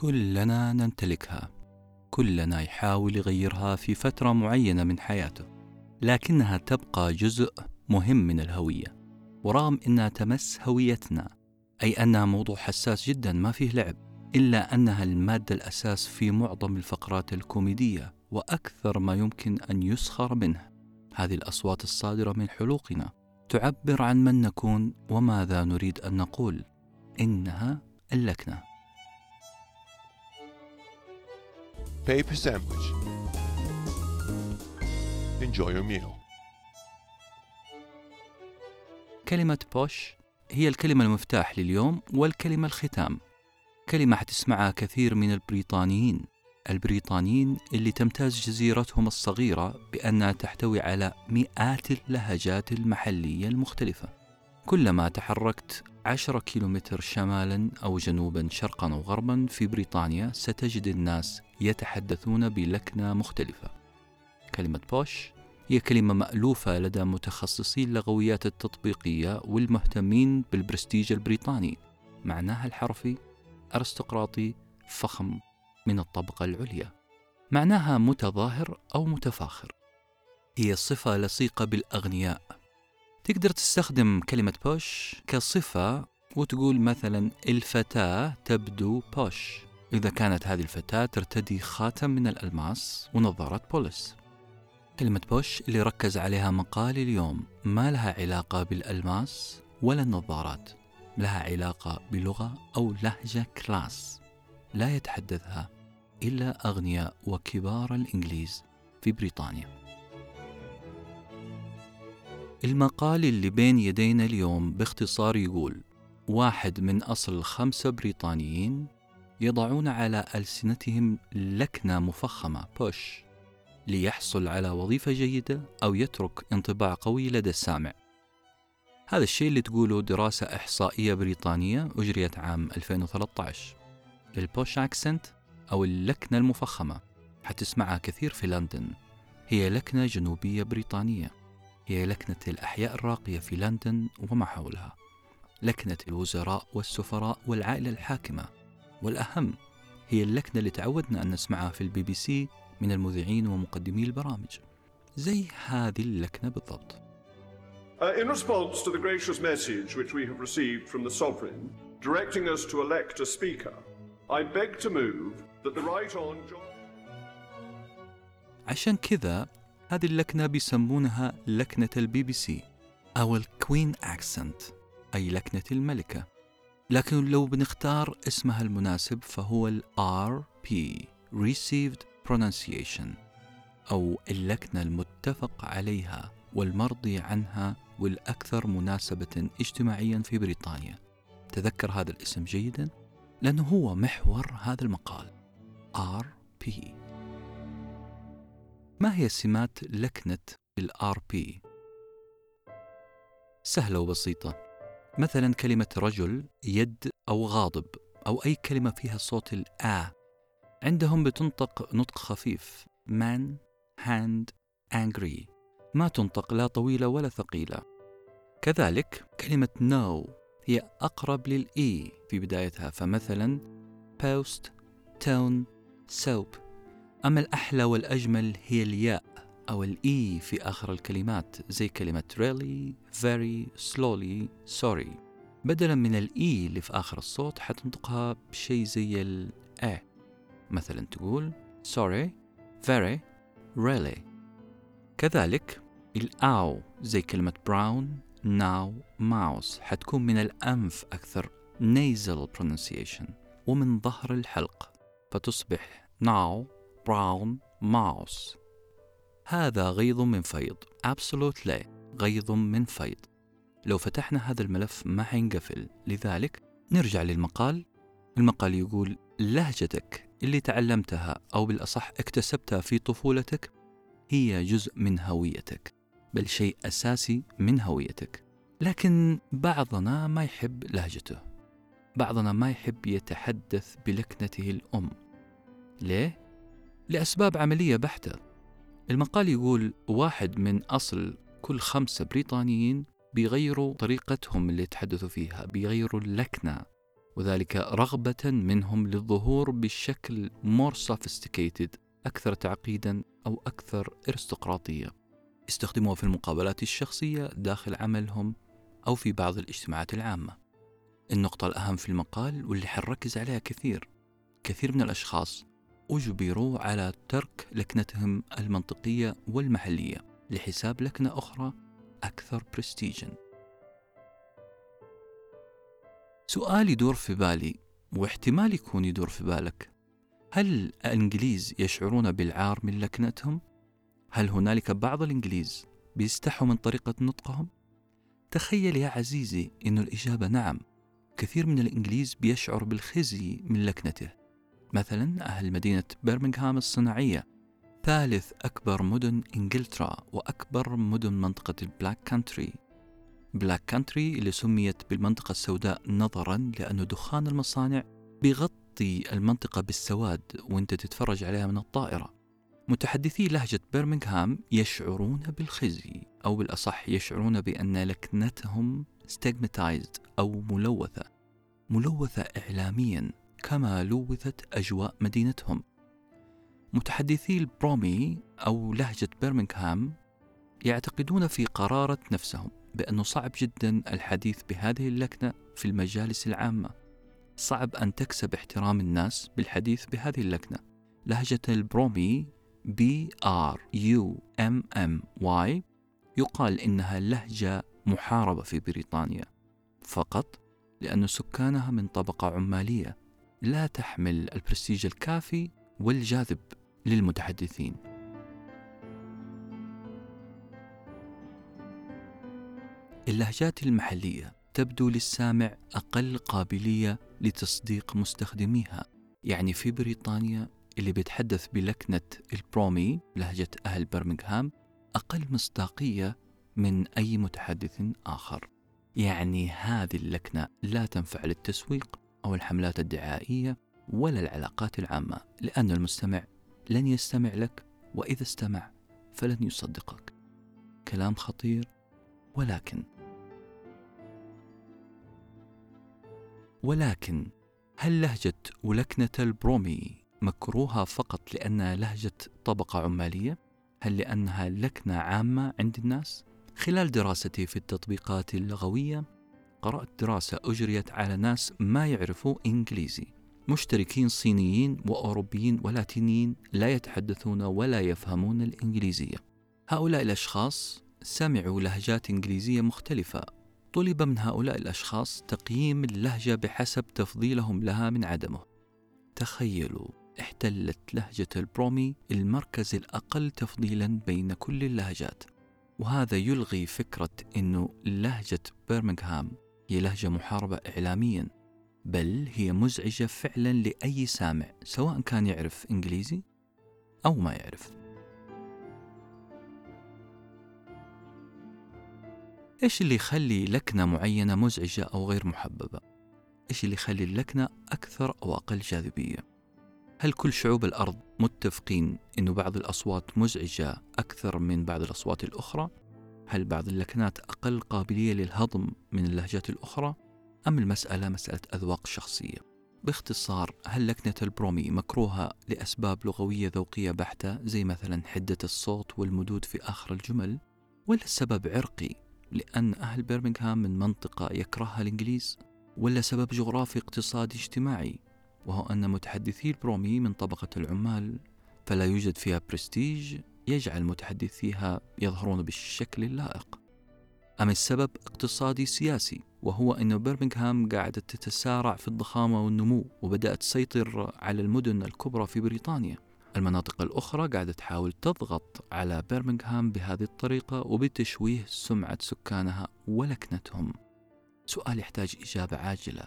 كلنا نمتلكها. كلنا يحاول يغيرها في فترة معينة من حياته. لكنها تبقى جزء مهم من الهوية. ورغم أنها تمس هويتنا أي أنها موضوع حساس جدا ما فيه لعب إلا أنها المادة الأساس في معظم الفقرات الكوميدية وأكثر ما يمكن أن يسخر منه. هذه الأصوات الصادرة من حلوقنا تعبر عن من نكون وماذا نريد أن نقول. إنها اللكنة. Paper sandwich. Enjoy your meal. كلمة بوش هي الكلمة المفتاح لليوم والكلمة الختام كلمة حتسمعها كثير من البريطانيين البريطانيين اللي تمتاز جزيرتهم الصغيرة بأنها تحتوي على مئات اللهجات المحلية المختلفة كلما تحركت عشرة كيلومتر شمالا أو جنوبا شرقا أو غربا في بريطانيا ستجد الناس يتحدثون بلكنة مختلفة. كلمة بوش هي كلمة مألوفة لدى متخصصي اللغويات التطبيقية والمهتمين بالبرستيج البريطاني. معناها الحرفي أرستقراطي فخم من الطبقة العليا. معناها متظاهر أو متفاخر. هي صفة لصيقة بالأغنياء. تقدر تستخدم كلمة posh كصفة وتقول مثلا الفتاة تبدو posh. إذا كانت هذه الفتاة ترتدي خاتم من الألماس ونظارات بوليس. كلمة posh اللي ركز عليها مقال اليوم ما لها علاقة بالألماس ولا النظارات لها علاقة بلغة أو لهجة class. لا يتحدثها إلا أغنياء وكبار الإنجليز في بريطانيا. المقال اللي بين يدينا اليوم باختصار يقول واحد من أصل خمسة بريطانيين يضعون على ألسنتهم لكنة مفخمة بوش ليحصل على وظيفة جيدة أو يترك انطباع قوي لدى السامع. هذا الشيء اللي تقوله دراسة إحصائية بريطانية أجريت عام 2013 ال posh accent أو اللكنة المفخمة حتسمعها كثير في لندن هي لكنة جنوبية بريطانية. هي لكنة الأحياء الراقية في لندن وما حولها لكنة الوزراء والسفراء والعائلة الحاكمة والأهم هي اللكنة اللي تعودنا أن نسمعها في البي بي سي من المذيعين ومقدمي البرامج زي هذه اللكنة بالضبط Uh, in response to the gracious message which we have received from the Sovereign, directing us to elect a Speaker, I beg to move that the Right. John. عشان كذا هذه اللكنة بيسمونها لكنة البي بي سي أو ال Queen accent أي لكنة الملكة. لكن لو بنختار اسمها المناسب فهو ال RP Received Pronunciation أو اللكنة المتفق عليها والمرضي عنها والأكثر مناسبة اجتماعيا في بريطانيا. تذكر هذا الاسم جيدا؟ لأنه هو محور هذا المقال RP ما هي سمات لكنة ال RP؟ سهلة وبسيطة. مثلا كلمة رجل يد أو غاضب أو أي كلمة فيها صوت الآ عندهم بتنطق نطق خفيف. man, hand, angry. ما تنطق لا طويلة ولا ثقيلة. كذلك كلمة no هي أقرب للإي في بدايتها فمثلا post, tone, soap. أما الأحلى والأجمل هي الياء أو الإي في آخر الكلمات زي كلمة really, very, slowly, sorry. بدلا من الإي اللي في آخر الصوت حتنطقها بشيء زي الأ مثلا تقول sorry, very, really. كذلك الآو زي كلمة brown, now, mouse حتكون من الأنف أكثر nasal pronunciation ومن ظهر الحلق فتصبح now, brown, mouse. هذا غيض من فيض. Absolutely غيض من فيض. لو فتحنا هذا الملف ما حينقفل. لذلك نرجع للمقال. المقال يقول لهجتك اللي تعلمتها أو بالأصح اكتسبتها في طفولتك هي جزء من هويتك بل شيء أساسي من هويتك. لكن بعضنا ما يحب لهجته. بعضنا ما يحب يتحدث بلكنته الأم. ليه؟ لأسباب عملية بحتة. المقال يقول واحد من أصل كل خمسة بريطانيين بيغيروا طريقتهم اللي يتحدثوا فيها بيغيروا اللكنة وذلك رغبة منهم للظهور بشكل more sophisticated أكثر تعقيدا أو أكثر ارستقراطية يستخدموها في المقابلات الشخصية داخل عملهم أو في بعض الاجتماعات العامة. النقطة الأهم في المقال واللي حنركز عليها كثير كثير من الأشخاص أجبروا على ترك لكنتهم المنطقية والمحلية لحساب لكنة أخرى أكثر برستيجا سؤال يدور في بالي واحتمال يكون يدور في بالك هل الإنجليز يشعرون بالعار من لكنتهم؟ هل هنالك بعض الإنجليز بيستحوا من طريقة نطقهم؟ تخيل يا عزيزي أن الإجابة نعم كثير من الإنجليز بيشعر بالخزي من لكنته مثلا أهل مدينة برمنغهام الصناعية. ثالث أكبر مدن إنجلترا وأكبر مدن منطقة ال Black Country Black Country اللي سميت بالمنطقة السوداء نظرا لأن دخان المصانع بيغطي المنطقة بالسواد وأنت تتفرج عليها من الطائرة. متحدثي لهجة برمنغهام يشعرون بالخزي أو بالأصح يشعرون بأن لكنتهم stigmatized أو ملوثة. ملوثة إعلاميا. كما لوثت أجواء مدينتهم. متحدثي ال Brummie أو لهجة برمنغهام يعتقدون في قرارة نفسهم بأنه صعب جدا الحديث بهذه اللكنة في المجالس العامة. صعب أن تكسب احترام الناس بالحديث بهذه اللكنة. لهجة ال Brummie B R U M M Y يقال إنها لهجة محاربة في بريطانيا. فقط لأن سكانها من طبقة عمالية لا تحمل البرستيج الكافي والجاذب للمتحدثين. اللهجات المحلية تبدو للسامع أقل قابلية لتصديق مستخدميها. يعني في بريطانيا اللي بيتحدث بلكنة البرومي لهجة أهل برمنغهام أقل مصداقية من أي متحدث آخر. يعني هذه اللكنة لا تنفع للتسويق. أو الحملات الدعائية ولا العلاقات العامة لأن المستمع لن يستمع لك وإذا استمع فلن يصدقك كلام خطير ولكن ولكن هل لهجة ولكنة البرومي مكروهة فقط لأنها لهجة طبقة عمالية؟ هل لأنها لكنة عامة عند الناس؟ خلال دراستي في التطبيقات اللغوية قرأت دراسة أجريت على ناس ما يعرفوا إنجليزي. مشتركين صينيين وأوروبيين ولاتينيين لا يتحدثون ولا يفهمون الإنجليزية. هؤلاء الأشخاص سمعوا لهجات إنجليزية مختلفة. طلب من هؤلاء الأشخاص تقييم اللهجة بحسب تفضيلهم لها من عدمه. تخيلوا احتلت لهجة البرومي المركز الأقل تفضيلا بين كل اللهجات. وهذا يلغي فكرة أنه لهجة برمنغهام هي لهجة محاربة إعلاميا بل هي مزعجة فعلا لأي سامع سواء كان يعرف إنجليزي أو ما يعرف إيش اللي يخلي لكنة معينة مزعجة أو غير محببة؟ إيش اللي يخلي اللكنة أكثر أو أقل جاذبية؟ هل كل شعوب الأرض متفقين أن بعض الأصوات مزعجة أكثر من بعض الأصوات الأخرى؟ هل بعض اللكنات أقل قابلية للهضم من اللهجات الأخرى؟ أم المسألة مسألة أذواق شخصية؟ باختصار هل لكنة البرومي مكروهة لأسباب لغوية ذوقية بحتة زي مثلا حدة الصوت والمدود في آخر الجمل؟ ولا السبب عرقي لأن أهل برمنغهام من منطقة يكرهها الإنجليز؟ ولا سبب جغرافي اقتصادي اجتماعي وهو أن متحدثي البرومي من طبقة العمال فلا يوجد فيها برستيج يجعل متحدثيها يظهرون بالشكل اللائق. أم السبب اقتصادي سياسي وهو أن برمنغهام قاعدة تتسارع في الضخامة والنمو وبدأت تسيطر على المدن الكبرى في بريطانيا. المناطق الأخرى قاعدة تحاول تضغط على برمنغهام بهذه الطريقة وبتشويه سمعة سكانها ولكنتهم. سؤال يحتاج إجابة عاجلة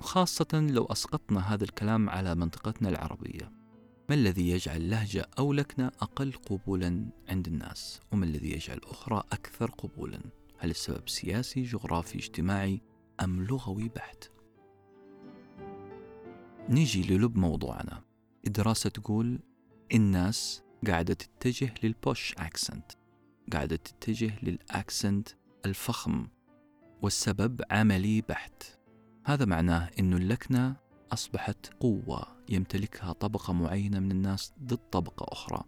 خاصة لو أسقطنا هذا الكلام على منطقتنا العربية. ما الذي يجعل لهجة أو لكنة أقل قبولا عند الناس؟ وما الذي يجعل أخرى أكثر قبولا؟ هل السبب سياسي جغرافي اجتماعي أم لغوي بحت؟ نيجي للب موضوعنا. الدراسة تقول الناس قاعدة تتجه للبوش أكسنت. قاعدة تتجه للأكسنت الفخم والسبب عملي بحت. هذا معناه أن اللكنة أصبحت قوة. يمتلكها طبقة معينة من الناس ضد طبقة أخرى.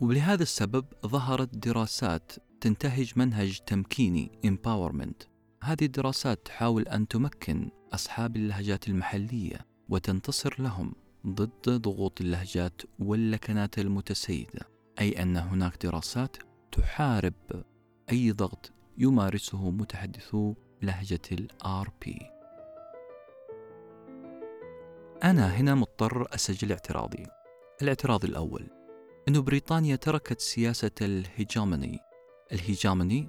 ولهذا السبب ظهرت دراسات تنتهج منهج تمكيني empowerment. هذه الدراسات تحاول أن تمكن أصحاب اللهجات المحلية وتنتصر لهم ضد ضغوط اللهجات واللكنات المتسيدة أي أن هناك دراسات تحارب أي ضغط يمارسه متحدثو لهجة ال RP أنا هنا مضطر أسجل اعتراضي. الاعتراض الأول أن بريطانيا تركت سياسة ال hegemony. ال hegemony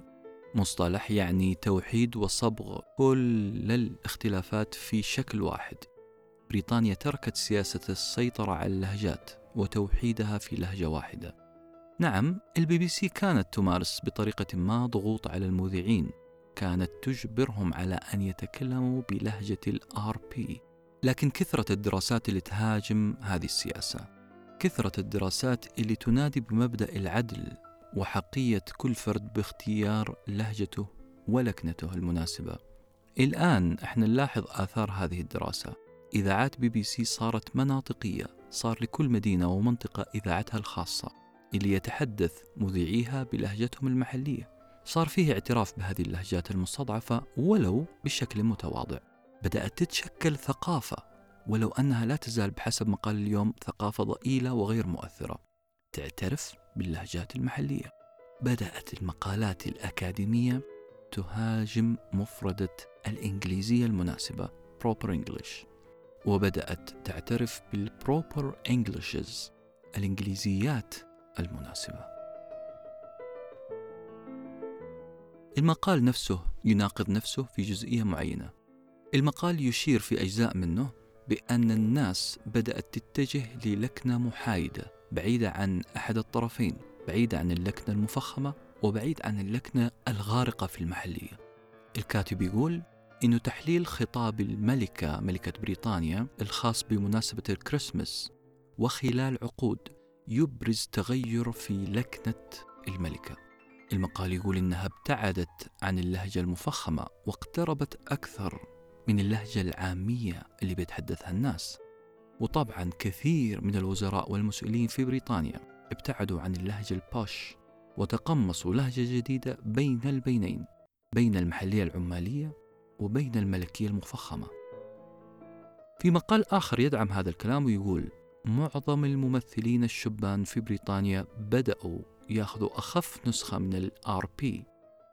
مصطلح يعني توحيد وصبغ كل الاختلافات في شكل واحد. بريطانيا تركت سياسة السيطرة على اللهجات وتوحيدها في لهجة واحدة. نعم البي بي سي كانت تمارس بطريقة ما ضغوط على المذيعين. كانت تجبرهم على أن يتكلموا بلهجة ال RP. لكن كثرة الدراسات اللي تهاجم هذه السياسة. كثرة الدراسات اللي تنادي بمبدأ العدل وأحقية كل فرد باختيار لهجته ولكنته المناسبة. الآن إحنا نلاحظ آثار هذه الدراسة. إذاعات بي بي سي صارت مناطقية صار لكل مدينة ومنطقة إذاعتها الخاصة اللي يتحدث مذيعيها بلهجتهم المحلية. صار فيه اعتراف بهذه اللهجات المستضعفة ولو بشكل متواضع. بدأت تتشكل ثقافة ولو أنها لا تزال بحسب مقال اليوم ثقافة ضئيلة وغير مؤثرة. تعترف باللهجات المحلية. بدأت المقالات الأكاديمية تهاجم مفردة الإنجليزية المناسبة proper English. وبدأت تعترف بالproper Englishes الإنجليزيات المناسبة. المقال نفسه يناقض نفسه في جزئية معينة. المقال يشير في أجزاء منه بأن الناس بدأت تتجه للكنة محايدة بعيدة عن أحد الطرفين بعيدة عن اللكنة المفخمة وبعيد عن اللكنة الغارقة في المحلية. الكاتب يقول إنه تحليل خطاب الملكة ملكة بريطانيا الخاص بمناسبة الكريسماس وخلال عقود يبرز تغير في لكنة الملكة. المقال يقول إنها ابتعدت عن اللهجة المفخمة واقتربت أكثر من اللهجة العامية اللي بيتحدثها الناس. وطبعا كثير من الوزراء والمسؤولين في بريطانيا ابتعدوا عن اللهجة البوش وتقمصوا لهجة جديدة بين البينين بين المحلية العمالية وبين الملكية المفخمة. في مقال آخر يدعم هذا الكلام ويقول معظم الممثلين الشبان في بريطانيا بدأوا ياخذوا أخف نسخة من ال RP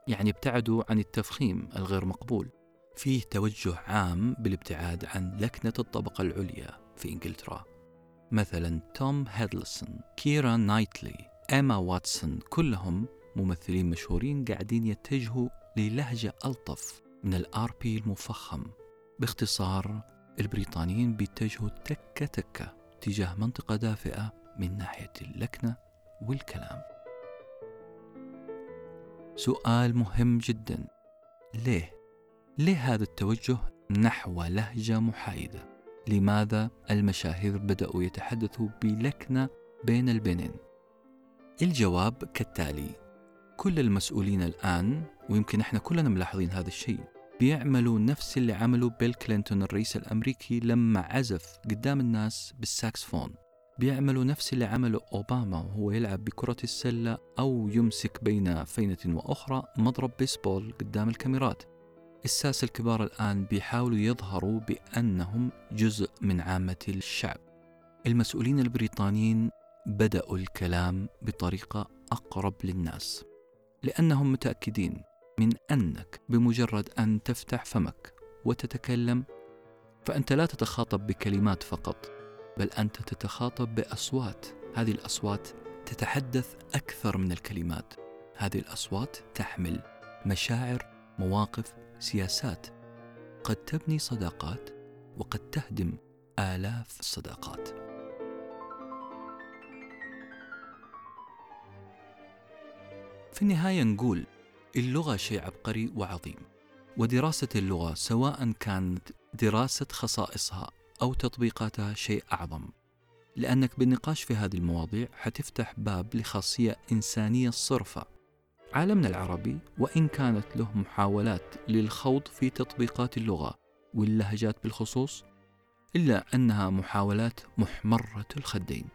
يعني ابتعدوا عن التفخيم الغير مقبول. فيه توجه عام بالابتعاد عن لكنة الطبقة العليا في إنجلترا مثلا توم هيدلستون كيرا نايتلي إيما واتسون كلهم ممثلين مشهورين قاعدين يتجهوا للهجة ألطف من ال RP المفخم باختصار البريطانيين بيتجهوا تكة تكة تجاه منطقة دافئة من ناحية اللكنة والكلام سؤال مهم جدا ليه؟ ليه هذا التوجه نحو لهجة محايدة؟ لماذا المشاهير بدأوا يتحدثوا بلكنة بين البنين؟ الجواب كالتالي كل المسؤولين الآن ويمكن إحنا كلنا ملاحظين هذا الشيء بيعملوا نفس اللي عمله بيل كلينتون الرئيس الأمريكي لما عزف قدام الناس بالساكسفون بيعملوا نفس اللي عمله أوباما وهو يلعب بكرة السلة أو يمسك بين فينة وأخرى مضرب بيسبول قدام الكاميرات الساسة الكبار الآن بيحاولوا يظهروا بأنهم جزء من عامة الشعب. المسؤولين البريطانيين بدأوا الكلام بطريقة أقرب للناس لأنهم متأكدين من أنك بمجرد أن تفتح فمك وتتكلم فأنت لا تتخاطب بكلمات فقط بل أنت تتخاطب بأصوات. هذه الأصوات تتحدث أكثر من الكلمات. هذه الأصوات تحمل مشاعر مواقف سياسات. قد تبني صداقات وقد تهدم آلاف الصداقات. في النهاية نقول اللغة شيء عبقري وعظيم ودراسة اللغة سواء كانت دراسة خصائصها أو تطبيقاتها شيء أعظم لأنك بالنقاش في هذه المواضيع حتفتح باب لخاصية إنسانية صرفة عالمنا العربي وإن كانت له محاولات للخوض في تطبيقات اللغة واللهجات بالخصوص إلا أنها محاولات محمرة الخدين.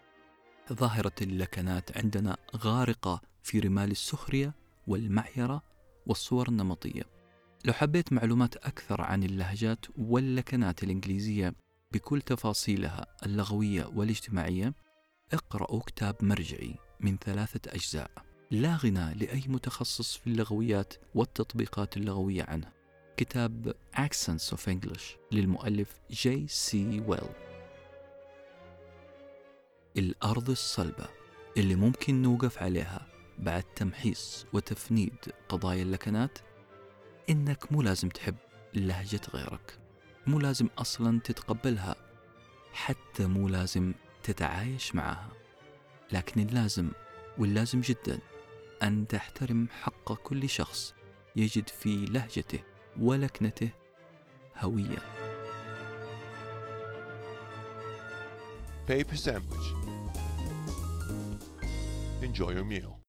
ظاهرة اللكنات عندنا غارقة في رمال السخرية والمعيرة والصور النمطية. لو حبيت معلومات أكثر عن اللهجات واللكنات الإنجليزية بكل تفاصيلها اللغوية والاجتماعية اقرأوا كتاب مرجعي من ثلاثة أجزاء. لا غنى لأي متخصص في اللغويات والتطبيقات اللغوية عنه. كتاب Accents of English للمؤلف جي سي ويلز الأرض الصلبة اللي ممكن نوقف عليها بعد تمحيص وتفنيد قضايا اللكنات؟ إنك مو لازم تحب لهجة غيرك. مو لازم أصلا تتقبلها. حتى مو لازم تتعايش معها. لكن اللازم واللازم جدا أن تحترم حق كل شخص يجد في لهجته ولكنته هوية Paper sandwich. Enjoy your meal.